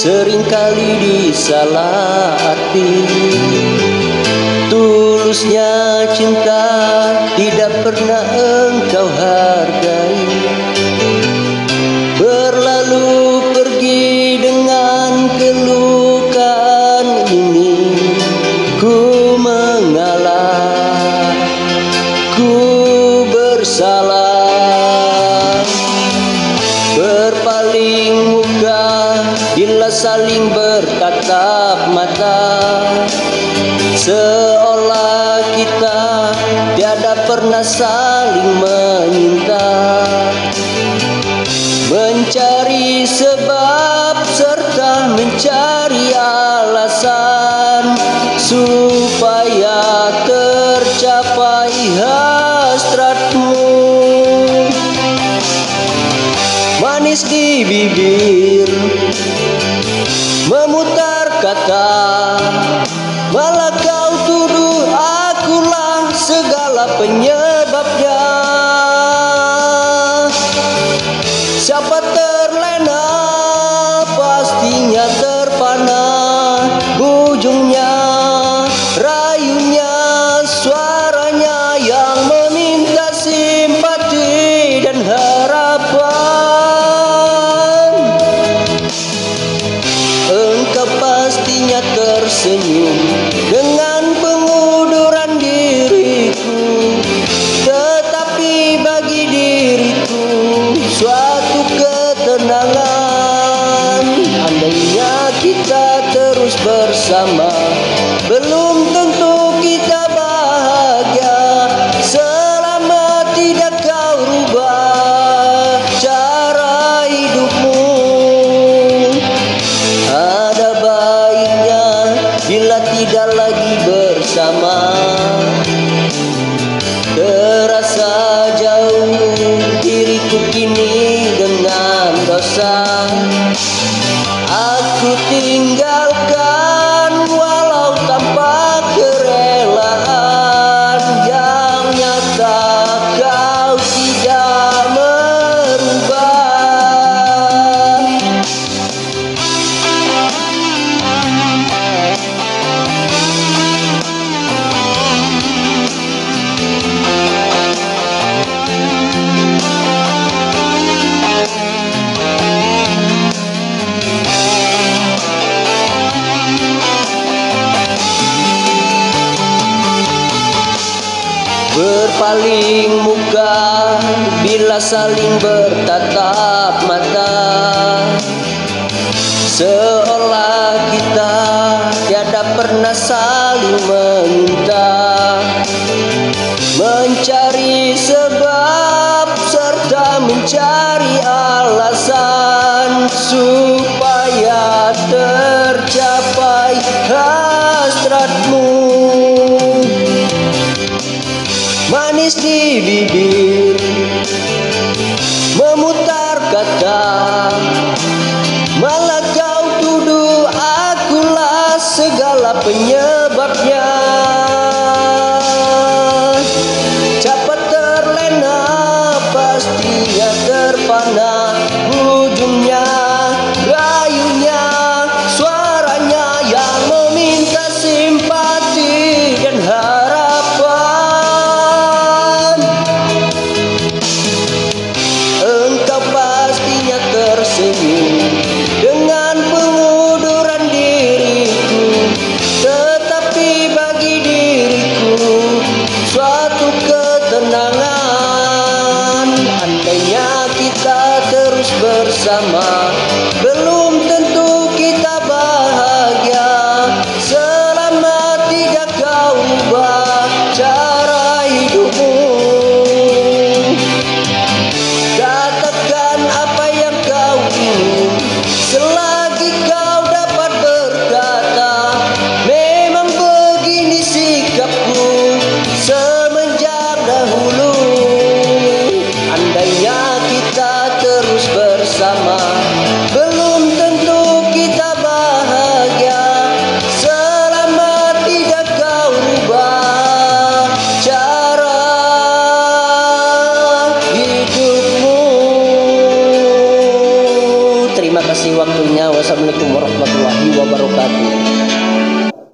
sering kali disalahi Tulusnya cinta tidak pernah engkau hargai. Berlalu pergi dengan kelukaan ini. Ku mengalah, ku bersalah. Berpaling saling bertatap mata. Seolah kita tiada pernah saling meminta Mencari sebab serta mencari alasan Supaya tercapai hasratmu. Manis di bibir Memutar kata. Malah kau tuduh akulah segala penyebabnya tersenyum dengan pengunduran diriku. Tetapi bagi diriku suatu ketenangan. Andainya kita terus bersama Belum tentu kita bahagia tinggalkan Berpaling muka bila saling bertatap mata. Seolah kita tiada pernah saling meminta Mencari sebab serta mencari alasan. Supaya Manis di bersama kasih